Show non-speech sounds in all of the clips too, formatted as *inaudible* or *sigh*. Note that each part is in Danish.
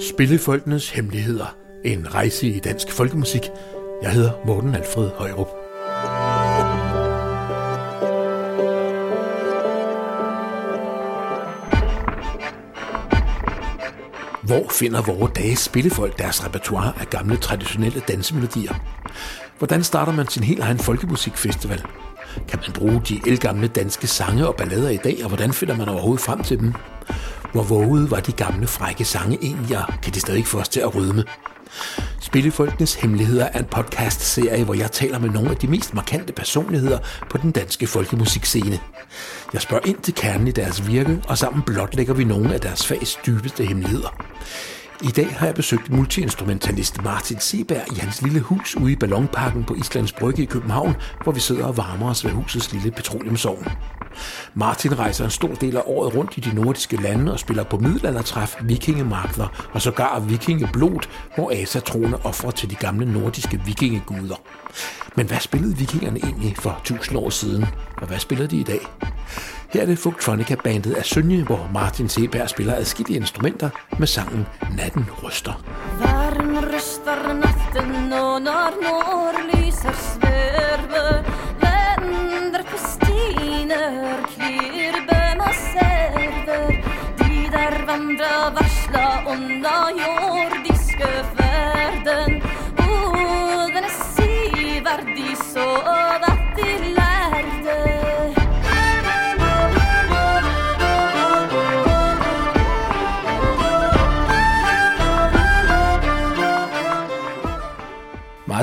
Spillefolkenes Hemmeligheder. En rejse i dansk folkemusik. Jeg hedder Morten Alfred Højrup. Hvor finder vores dages spillefolk deres repertoire af gamle traditionelle dansemelodier? Hvordan starter man sin helt egen folkemusikfestival? Kan man bruge de elgamle danske sange og ballader i dag, og hvordan finder man overhovedet frem til dem? Hvor våget var de gamle frække sange egentlig, og kan de stadig få os til at rydme? Spillefolkenes Hemmeligheder er en podcast-serie, hvor jeg taler med nogle af de mest markante personligheder på den danske folkemusikscene. Jeg spørger ind til kernen i deres virke, og sammen blotlægger vi nogle af deres fags dybeste hemmeligheder. I dag har jeg besøgt multiinstrumentalist Martin Seberg i hans lille hus ude i Ballonparken på Islands Brygge i København, hvor vi sidder og varmer os ved husets lille petroleumsovn. Martin rejser en stor del af året rundt i de nordiske lande og spiller på middelaldertræf, vikingemarkeder og sågar vikingeblod, hvor Asa troner offer til de gamle nordiske vikingeguder. Men hvad spillede vikingerne egentlig for tusind år siden, og hvad spiller de i dag? Her er det Fugtronica-bandet af Sønje, hvor Martin Seberg spiller adskillige instrumenter med sangen Natten ryster. Varm ryster natten og når nord lyser där vandra varsla onda jordiske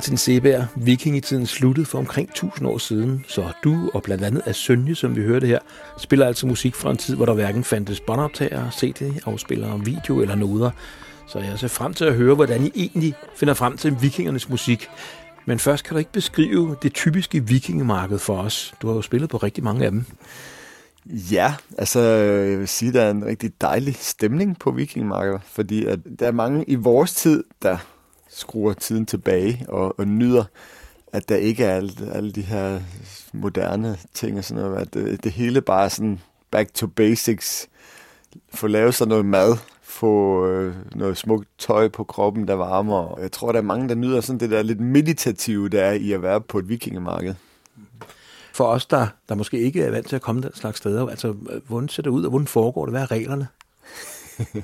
Martin Seberg, vikingetiden sluttede for omkring 1000 år siden, så du og blandt andet Asynje, som vi hørte her, spiller altså musik fra en tid, hvor der hverken fandtes båndoptager, CD-afspillere, video eller noder. Så jeg ser frem til at høre, hvordan I egentlig finder frem til vikingernes musik. Men først kan du ikke beskrive det typiske vikingemarked for os. Du har jo spillet på rigtig mange af dem. Ja, altså jeg vil sige, der er en rigtig dejlig stemning på vikingemarkedet, fordi at der er mange i vores tid, der skruer tiden tilbage og, og nyder, at der ikke er alle, alle de her moderne ting og sådan noget, at det, det hele bare er sådan back to basics, få lavet sig noget mad, få øh, noget smukt tøj på kroppen, der varmer. Og jeg tror, der er mange, der nyder sådan det der lidt meditative, der er i at være på et vikingemarked. For os, der, der måske ikke er vant til at komme den slags steder, altså hvordan ser det ud, og hvordan foregår det? Hvad er reglerne? *laughs*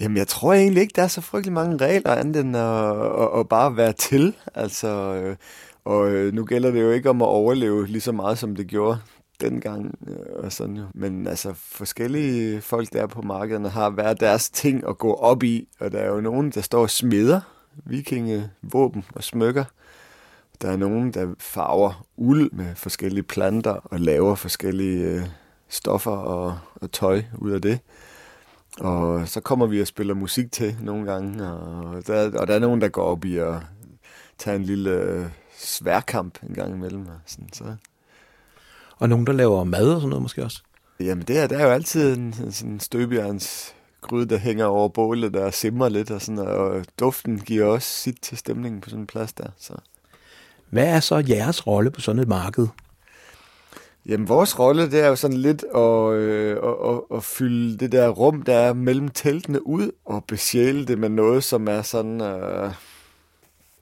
Jamen, jeg tror egentlig ikke, der er så frygtelig mange regler, andet end at, at, at bare være til. Altså, øh, og øh, nu gælder det jo ikke om at overleve lige så meget, som det gjorde dengang. øh, Og sådan jo. Men altså, forskellige folk, der er på markederne, har hver deres ting at gå op i. Og der er jo nogen, der står og smeder vikingevåben og smykker. Der er nogen, der farver uld med forskellige planter og laver forskellige øh, stoffer og, og tøj ud af det. Og så kommer vi og spiller musik til nogle gange, og der, og der er nogen, der går op i at tage en lille øh, sværkamp en gang imellem. Og sådan, så. Og nogen, der laver mad og sådan noget måske også? Jamen, det er, der er jo altid en, en sådan støbjerns gryde, der hænger over bålet, der simmer lidt, og, sådan, og duften giver også sit til stemningen på sådan en plads der. Så. Hvad er så jeres rolle på sådan et marked? Jamen, vores rolle, det er jo sådan lidt at, øh, at, at, at fylde det der rum, der er mellem teltene ud, og besjæle det med noget, som er sådan øh,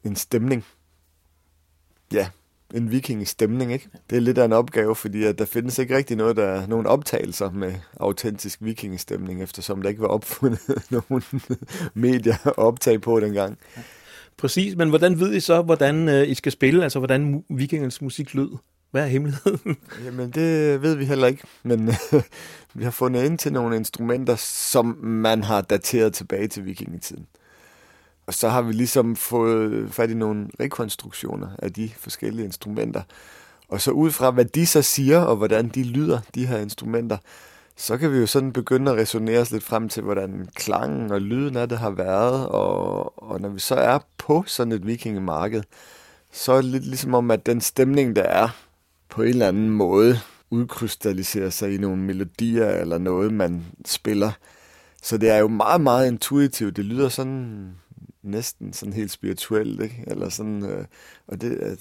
en stemning. Ja, en vikingestemning, ikke? Det er lidt af en opgave, fordi at der findes ikke rigtig noget, der er nogen optagelser med autentisk vikingestemning, eftersom der ikke var opfundet *laughs* nogen medier at optage på dengang. Præcis, men hvordan ved I så, hvordan øh, I skal spille? Altså, hvordan vikingernes musik lød? Hvad er hemmeligheden? *laughs* Jamen, det ved vi heller ikke, men *laughs* vi har fundet ind til nogle instrumenter, som man har dateret tilbage til vikingetiden. Og så har vi ligesom fået fat i nogle rekonstruktioner af de forskellige instrumenter. Og så ud fra, hvad de så siger, og hvordan de lyder, de her instrumenter, så kan vi jo sådan begynde at resonere os lidt frem til, hvordan klangen og lyden af det har været. Og, og når vi så er på sådan et vikingemarked, så er det lidt ligesom om, at den stemning, der er, på en eller anden måde udkrystalliserer sig i nogle melodier eller noget, man spiller. Så det er jo meget, meget intuitivt. Det lyder sådan næsten sådan helt spirituelt, ikke? Eller sådan, øh, og det, øh,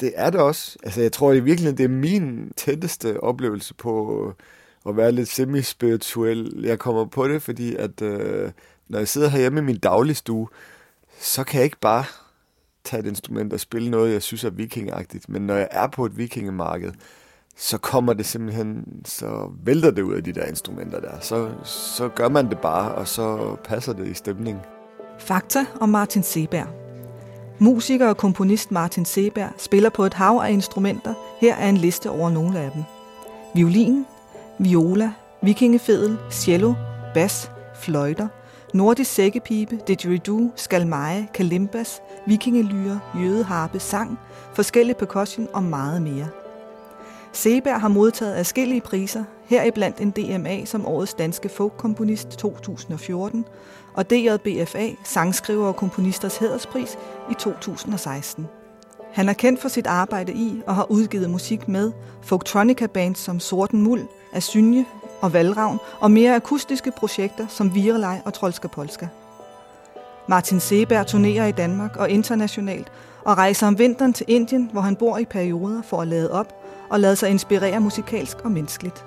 det er det også. Altså, jeg tror i virkeligheden, det er min tætteste oplevelse på øh, at være lidt semi-spirituel. Jeg kommer på det, fordi at øh, når jeg sidder herhjemme i min dagligstue, så kan jeg ikke bare tage et instrument og spille noget, jeg synes er vikingagtigt. Men når jeg er på et vikingemarked, så kommer det simpelthen, så vælter det ud af de der instrumenter der. Så, så gør man det bare, og så passer det i stemningen. Fakta om Martin Seberg. Musiker og komponist Martin Seberg spiller på et hav af instrumenter. Her er en liste over nogle af dem. Violin, viola, vikingefedel, cello, bas, fløjter, nordisk sækkepibe, didgeridoo, skalmeje, kalimbas, vikingelyre, jødeharpe, sang, forskellige percussion og meget mere. Seberg har modtaget adskillige priser, heriblandt en DMA som årets danske folkkomponist 2014, og DJBFA, sangskriver og komponisters hæderspris i 2016. Han er kendt for sit arbejde i og har udgivet musik med folktronica-bands som Sorten Muld, Asynje og Valravn og mere akustiske projekter som Virelej og Trolska Polska. Martin Seberg turnerer i Danmark og internationalt og rejser om vinteren til Indien, hvor han bor i perioder for at lade op og lade sig inspirere musikalsk og menneskeligt.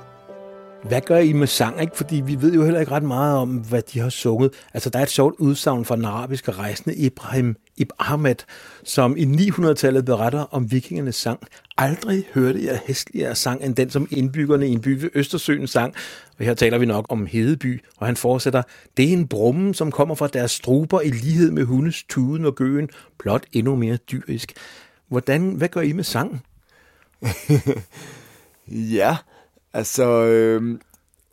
Hvad gør I med sang? Ikke? Fordi vi ved jo heller ikke ret meget om, hvad de har sunget. Altså, der er et sjovt udsagn fra den arabiske rejsende Ibrahim Ibn Ahmed, som i 900-tallet beretter om vikingernes sang. Aldrig hørte jeg hestligere sang end den, som indbyggerne i en by ved Østersøen sang. Og her taler vi nok om Hedeby, og han fortsætter, det er en brumme, som kommer fra deres struber i lighed med hundes tuden og gøen, blot endnu mere dyrisk. Hvordan, hvad gør I med sangen? *laughs* ja, Altså, øh,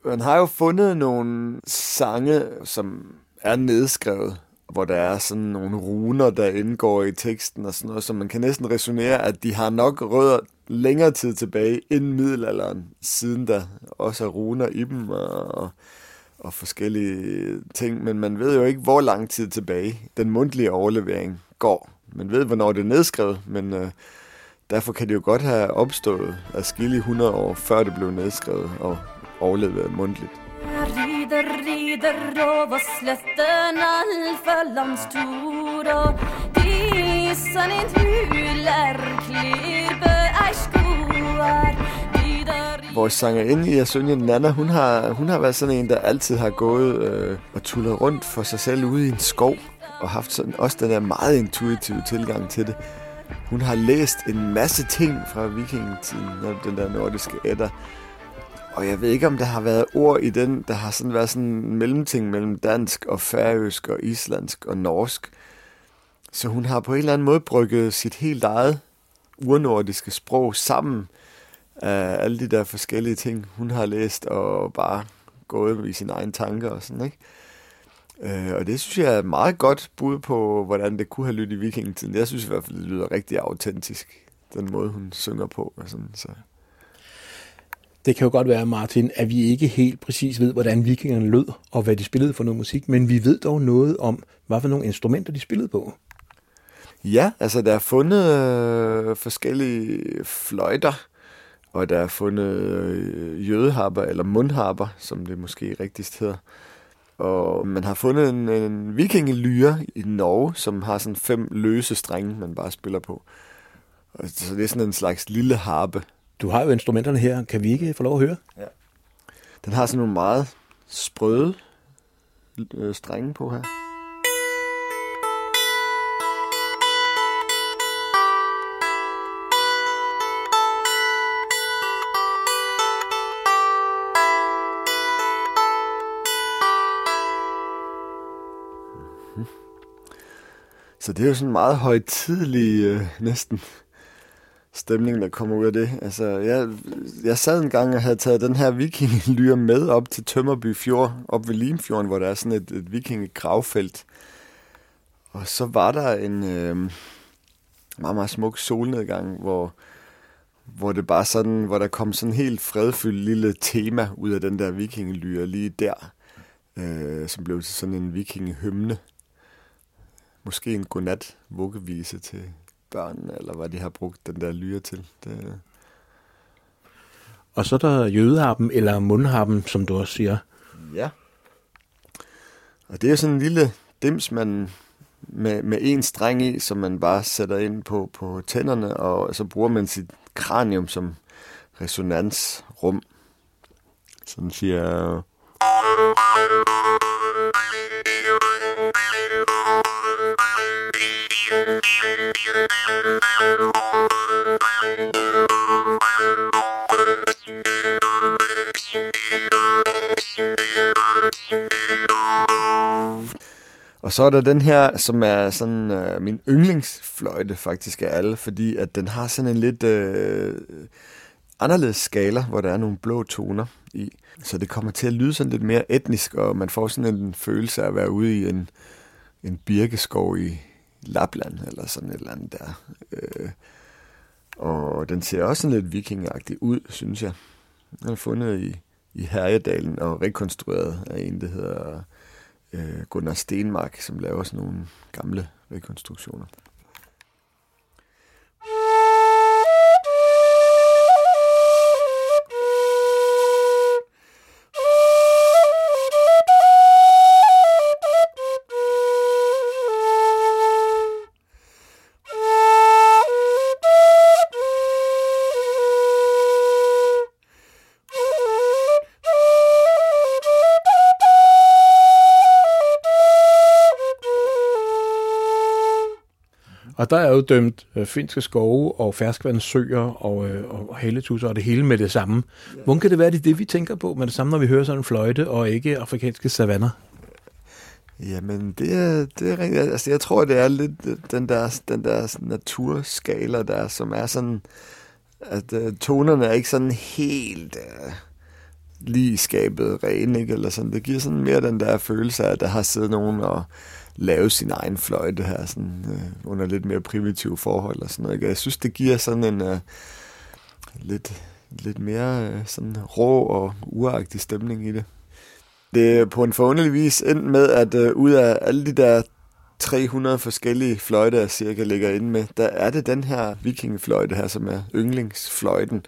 man har jo fundet nogle sange, som er nedskrevet, hvor der er sådan nogle runer, der indgår i teksten og sådan noget, så man kan næsten resonere, at de har nok rødder længere tid tilbage end middelalderen, siden der også er runer i dem og, og forskellige ting, men man ved jo ikke, hvor lang tid tilbage den mundtlige overlevering går. Man ved, hvornår det er nedskrevet, men øh, Derfor kan det jo godt have opstået adskillige 100 år, før det blev nedskrevet og overlevet mundtligt. Rider, rider over slätten alfalandstor og dissen in hyler klippe ej skoar Vores sangerinde i Asynje Nana, hun har, hun har været sådan en, der altid har gået øh, og tullet rundt for sig selv ude i en skov, og haft sådan, også den der meget intuitive tilgang til det. Hun har læst en masse ting fra vikingetiden, den der nordiske ætter. Og jeg ved ikke, om der har været ord i den, der har sådan været sådan en mellemting mellem dansk og færøsk og islandsk og norsk. Så hun har på en eller anden måde brygget sit helt eget urnordiske sprog sammen af alle de der forskellige ting, hun har læst og bare gået i sine egne tanker og sådan, ikke? Øh, og det synes jeg er et meget godt bud på, hvordan det kunne have lyttet i vikingetiden. Jeg synes i hvert fald, det lyder rigtig autentisk, den måde, hun synger på. Og sådan, så. Det kan jo godt være, Martin, at vi ikke helt præcis ved, hvordan vikingerne lød, og hvad de spillede for noget musik, men vi ved dog noget om, hvad for nogle instrumenter de spillede på. Ja, altså der er fundet øh, forskellige fløjter, og der er fundet øh, jødeharper, eller mundharper, som det måske rigtigst hedder. Og man har fundet en, en vikingelyre i Norge, som har sådan fem løse strenge, man bare spiller på. Og så det er sådan en slags lille harpe. Du har jo instrumenterne her. Kan vi ikke få lov at høre? Ja. Den har sådan nogle meget sprøde øh, strenge på her. Mhm. Så det er jo sådan en meget højtidelig, øh, næsten stemning, der kommer ud af det. Altså, jeg, jeg sad en gang og havde taget den her vikingelyr med op til Tømmerby Fjord, op ved Limfjorden, hvor der er sådan et, et vikingegravfelt. Og så var der en øh, meget, meget smuk solnedgang, hvor, hvor det bare sådan, hvor der kom sådan en helt fredfyldt lille tema ud af den der vikingelyr lige der, øh, som blev til sådan en vikingehymne måske en godnat vuggevise til børn, eller hvad de har brugt den der lyre til. Det... Og så er der jødeharpen, eller mundharpen, som du også siger. Ja. Og det er sådan en lille dims, man med, med en streng i, som man bare sætter ind på, på tænderne, og så bruger man sit kranium som resonansrum. Sådan siger... så er der den her, som er sådan øh, min yndlingsfløjte faktisk af alle, fordi at den har sådan en lidt øh, anderledes skala, hvor der er nogle blå toner i. Så det kommer til at lyde sådan lidt mere etnisk, og man får sådan en følelse af at være ude i en, en birkeskov i Lapland, eller sådan et eller andet der. Øh, og den ser også sådan lidt vikingagtig ud, synes jeg. Den er fundet i, i Herjedalen og rekonstrueret af en, der hedder øh, Gunnar Stenmark, som laver sådan nogle gamle rekonstruktioner. Og der er jo dømt øh, finske skove og ferskvandssøer og, øh, og helletusser og det hele med det samme. Hvordan kan det være, det er det, vi tænker på med det samme, når vi hører sådan en fløjte og ikke afrikanske savanner? Jamen, det er, det er rigtigt. Altså, jeg tror, det er lidt øh, den der, den der naturskala der, som er sådan, at øh, tonerne er ikke sådan helt Øh, lige skabet rene, ikke? Eller sådan. Det giver sådan mere den der følelse af, at der har siddet nogen og lave sin egen fløjte her, sådan, øh, under lidt mere primitive forhold og sådan noget. Jeg synes, det giver sådan en øh, lidt, lidt mere øh, sådan rå og uagtig stemning i det. Det er på en forunderlig vis endt med, at øh, ud af alle de der 300 forskellige fløjter, jeg cirka ligger inde med, der er det den her vikingefløjte her, som er yndlingsfløjten.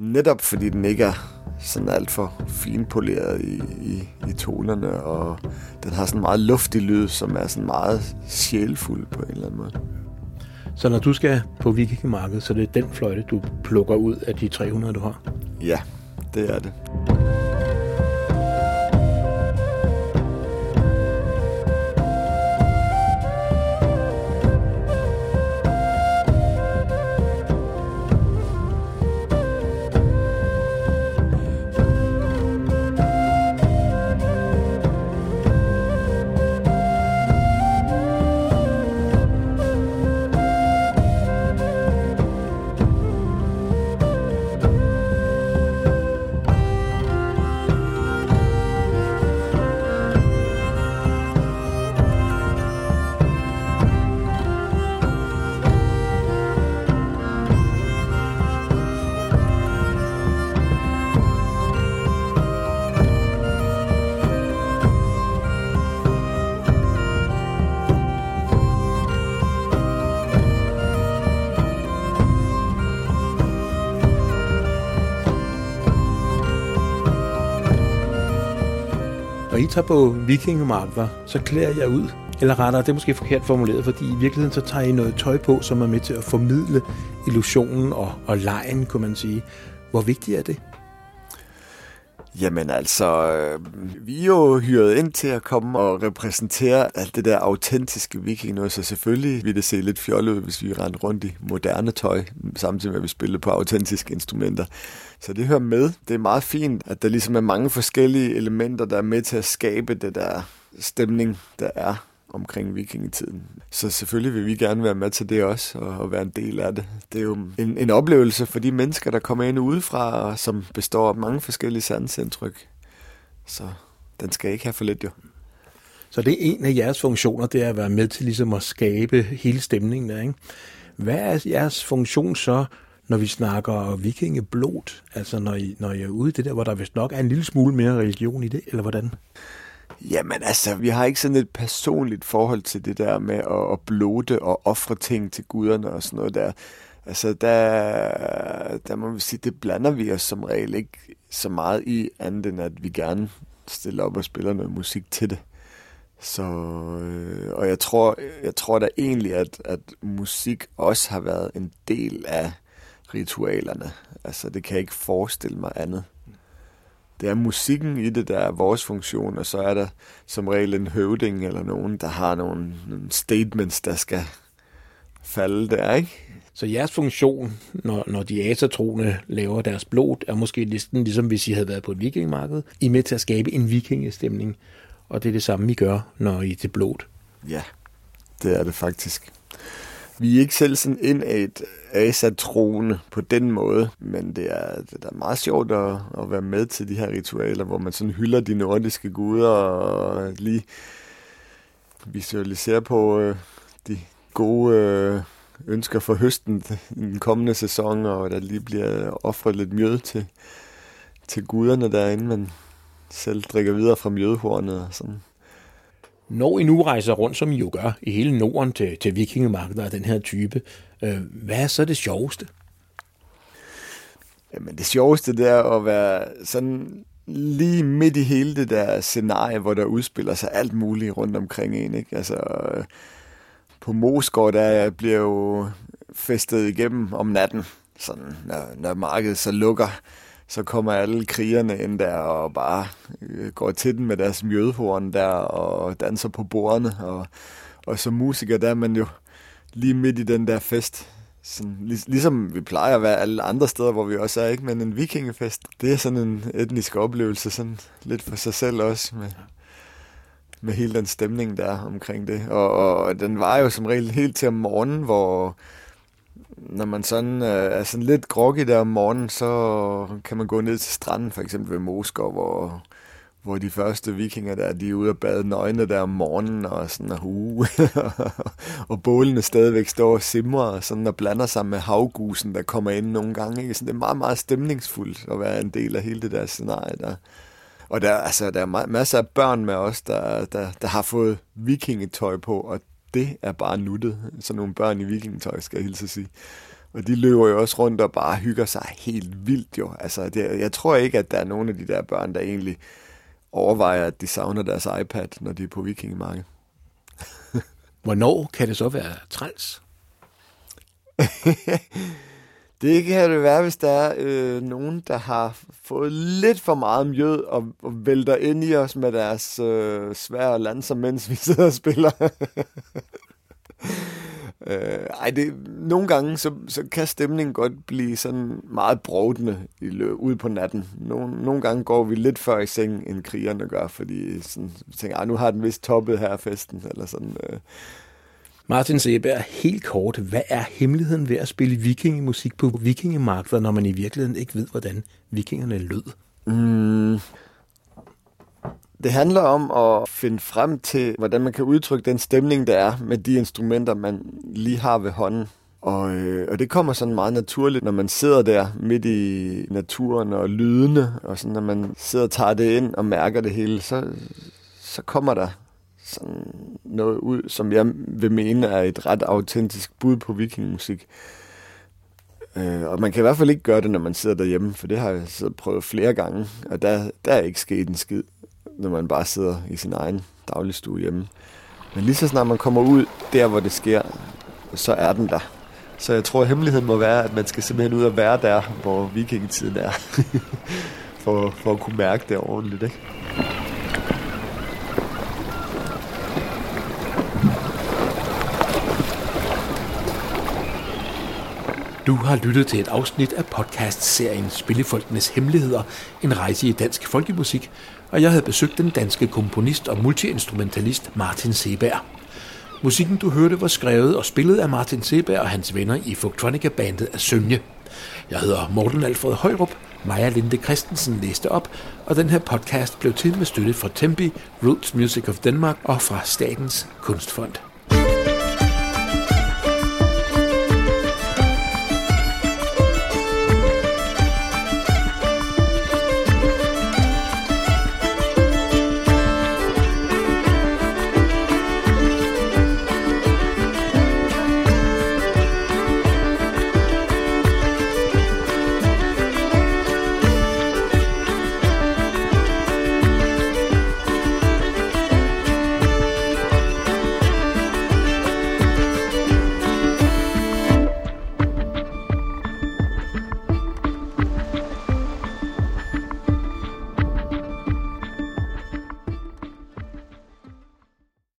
Netop fordi den ikke er sådan alt for finpoleret i, i, i tonerne, og den har sådan en meget luftig lyd, som er sådan meget sjælfuld på en eller anden måde. Så når du skal på vikingemarkedet, så det er den fløjte, du plukker ud af de 300, du har? Ja, det er det. Tager på vikingemarkeder, så klæder jeg ud. Eller rettere, det er måske forkert formuleret, fordi i virkeligheden så tager I noget tøj på, som er med til at formidle illusionen og, og lejen, kunne man sige. Hvor vigtigt er det? Jamen altså, øh, vi er jo hyret ind til at komme og repræsentere alt det der autentiske viking noget, så selvfølgelig ville det se lidt fjollet ud, hvis vi rendte rundt i moderne tøj, samtidig med at vi spillede på autentiske instrumenter. Så det hører med. Det er meget fint, at der ligesom er mange forskellige elementer, der er med til at skabe det der stemning, der er omkring vikingetiden. Så selvfølgelig vil vi gerne være med til det også, og, og være en del af det. Det er jo en, en oplevelse for de mennesker, der kommer ind udefra, som består af mange forskellige sansindtryk. Så den skal ikke have for lidt, jo. Så det er en af jeres funktioner, det er at være med til ligesom at skabe hele stemningen der, ikke? Hvad er jeres funktion så, når vi snakker vikingeblod? Altså når I, når I er ude i det der, hvor der vist nok er en lille smule mere religion i det, eller hvordan? Jamen altså, vi har ikke sådan et personligt forhold til det der med at, at blote og ofre ting til guderne og sådan noget der. Altså, der, der må vi sige, det blander vi os som regel ikke så meget i, andet end at vi gerne stiller op og spiller noget musik til det. Så, øh, og jeg tror, jeg tror da egentlig, at, at musik også har været en del af ritualerne. Altså, det kan jeg ikke forestille mig andet det er musikken i det, der er vores funktion, og så er der som regel en høvding eller nogen, der har nogle, nogle statements, der skal falde der, ikke? Så jeres funktion, når, når de asatroende laver deres blod, er måske næsten ligesom hvis I havde været på et vikingmarked. I er med til at skabe en vikingestemning, og det er det samme, I gør, når I er til blod. Ja, det er det faktisk. Vi er ikke selv sådan ind af et asatroende på den måde, men det er, det er meget sjovt at, at være med til de her ritualer, hvor man sådan hylder de nordiske guder og lige visualiserer på øh, de gode øh, ønsker for høsten i den kommende sæson, og der lige bliver offret lidt mjød til, til guderne derinde, man selv drikker videre fra mjødhornet og sådan. Når I nu rejser rundt, som I jo gør, i hele Norden til, til vikingemarkeder af den her type, Øh, hvad er så det sjoveste? Jamen det sjoveste, det er at være sådan lige midt i hele det der scenarie, hvor der udspiller sig alt muligt rundt omkring en. Ikke? Altså, øh, på Mosgård, der bliver jo festet igennem om natten, sådan, når, når markedet så lukker så kommer alle krigerne ind der og bare øh, går til den med deres mjødhorn der og danser på bordene. Og, og som musiker, der er man jo lige midt i den der fest. Sådan, lig, ligesom vi plejer at være alle andre steder, hvor vi også er, ikke? Men en vikingefest, det er sådan en etnisk oplevelse, sådan lidt for sig selv også, med, med hele den stemning der omkring det. Og, og den var jo som regel helt til om morgenen, hvor når man sådan øh, er sådan lidt groggy der om morgenen, så kan man gå ned til stranden, for eksempel ved Moskov, hvor, hvor de første vikinger der, de er ude og bade nøgne der om morgenen, og sådan og *laughs* og bålene stadigvæk står og simrer, og sådan og blander sig med havgusen, der kommer ind nogle gange. Ikke? Så det er meget, meget stemningsfuldt at være en del af hele det der scenarie der. Og der, altså, der er masser af børn med os, der, der, der har fået vikingetøj på, og det er bare nuttet. Sådan nogle børn i vikingetøj, skal jeg hilse at sige. Og de løber jo også rundt og bare hygger sig helt vildt jo. Altså, det, jeg tror ikke, at der er nogen af de der børn, der egentlig overvejer, at de savner deres iPad, når de er på vikingemarked. *laughs* Hvornår kan det så være træls? *laughs* det kan det være, hvis der er øh, nogen, der har fået lidt for meget mjød og, og vælter ind i os med deres øh, svære lanser, mens vi sidder og spiller. *laughs* øh, ej, det, nogle gange så, så kan stemningen godt blive sådan meget brodende i ude på natten. Nogle, nogle gange går vi lidt før i seng, end krigerne gør, fordi sådan, vi tænker, nu har den vist toppet her festen, eller sådan. Øh, Martin Seberg, helt kort, hvad er hemmeligheden ved at spille vikingemusik på vikingemarkeder, når man i virkeligheden ikke ved, hvordan vikingerne lød? Mm. Det handler om at finde frem til, hvordan man kan udtrykke den stemning, der er med de instrumenter, man lige har ved hånden. Og, øh, og det kommer sådan meget naturligt, når man sidder der midt i naturen og lydene, og sådan, når man sidder og tager det ind og mærker det hele, så, så kommer der sådan noget ud, som jeg vil mene er et ret autentisk bud på vikingmusik. Øh, og man kan i hvert fald ikke gøre det, når man sidder derhjemme, for det har jeg så prøvet flere gange, og der, der er ikke sket en skid, når man bare sidder i sin egen dagligstue hjemme. Men lige så snart man kommer ud der, hvor det sker, så er den der. Så jeg tror, at hemmeligheden må være, at man skal simpelthen ud og være der, hvor vikingetiden er, *laughs* for, for at kunne mærke det ordentligt. Ikke? Du har lyttet til et afsnit af podcast-serien Spillefolkenes Hemmeligheder, en rejse i dansk folkemusik, og jeg havde besøgt den danske komponist og multiinstrumentalist Martin Seberg. Musikken, du hørte, var skrevet og spillet af Martin Seberg og hans venner i Folktronica-bandet af Sønje. Jeg hedder Morten Alfred Højrup, Maja Linde Christensen læste op, og den her podcast blev til med støtte fra Tempi, Roots Music of Denmark og fra Statens Kunstfond.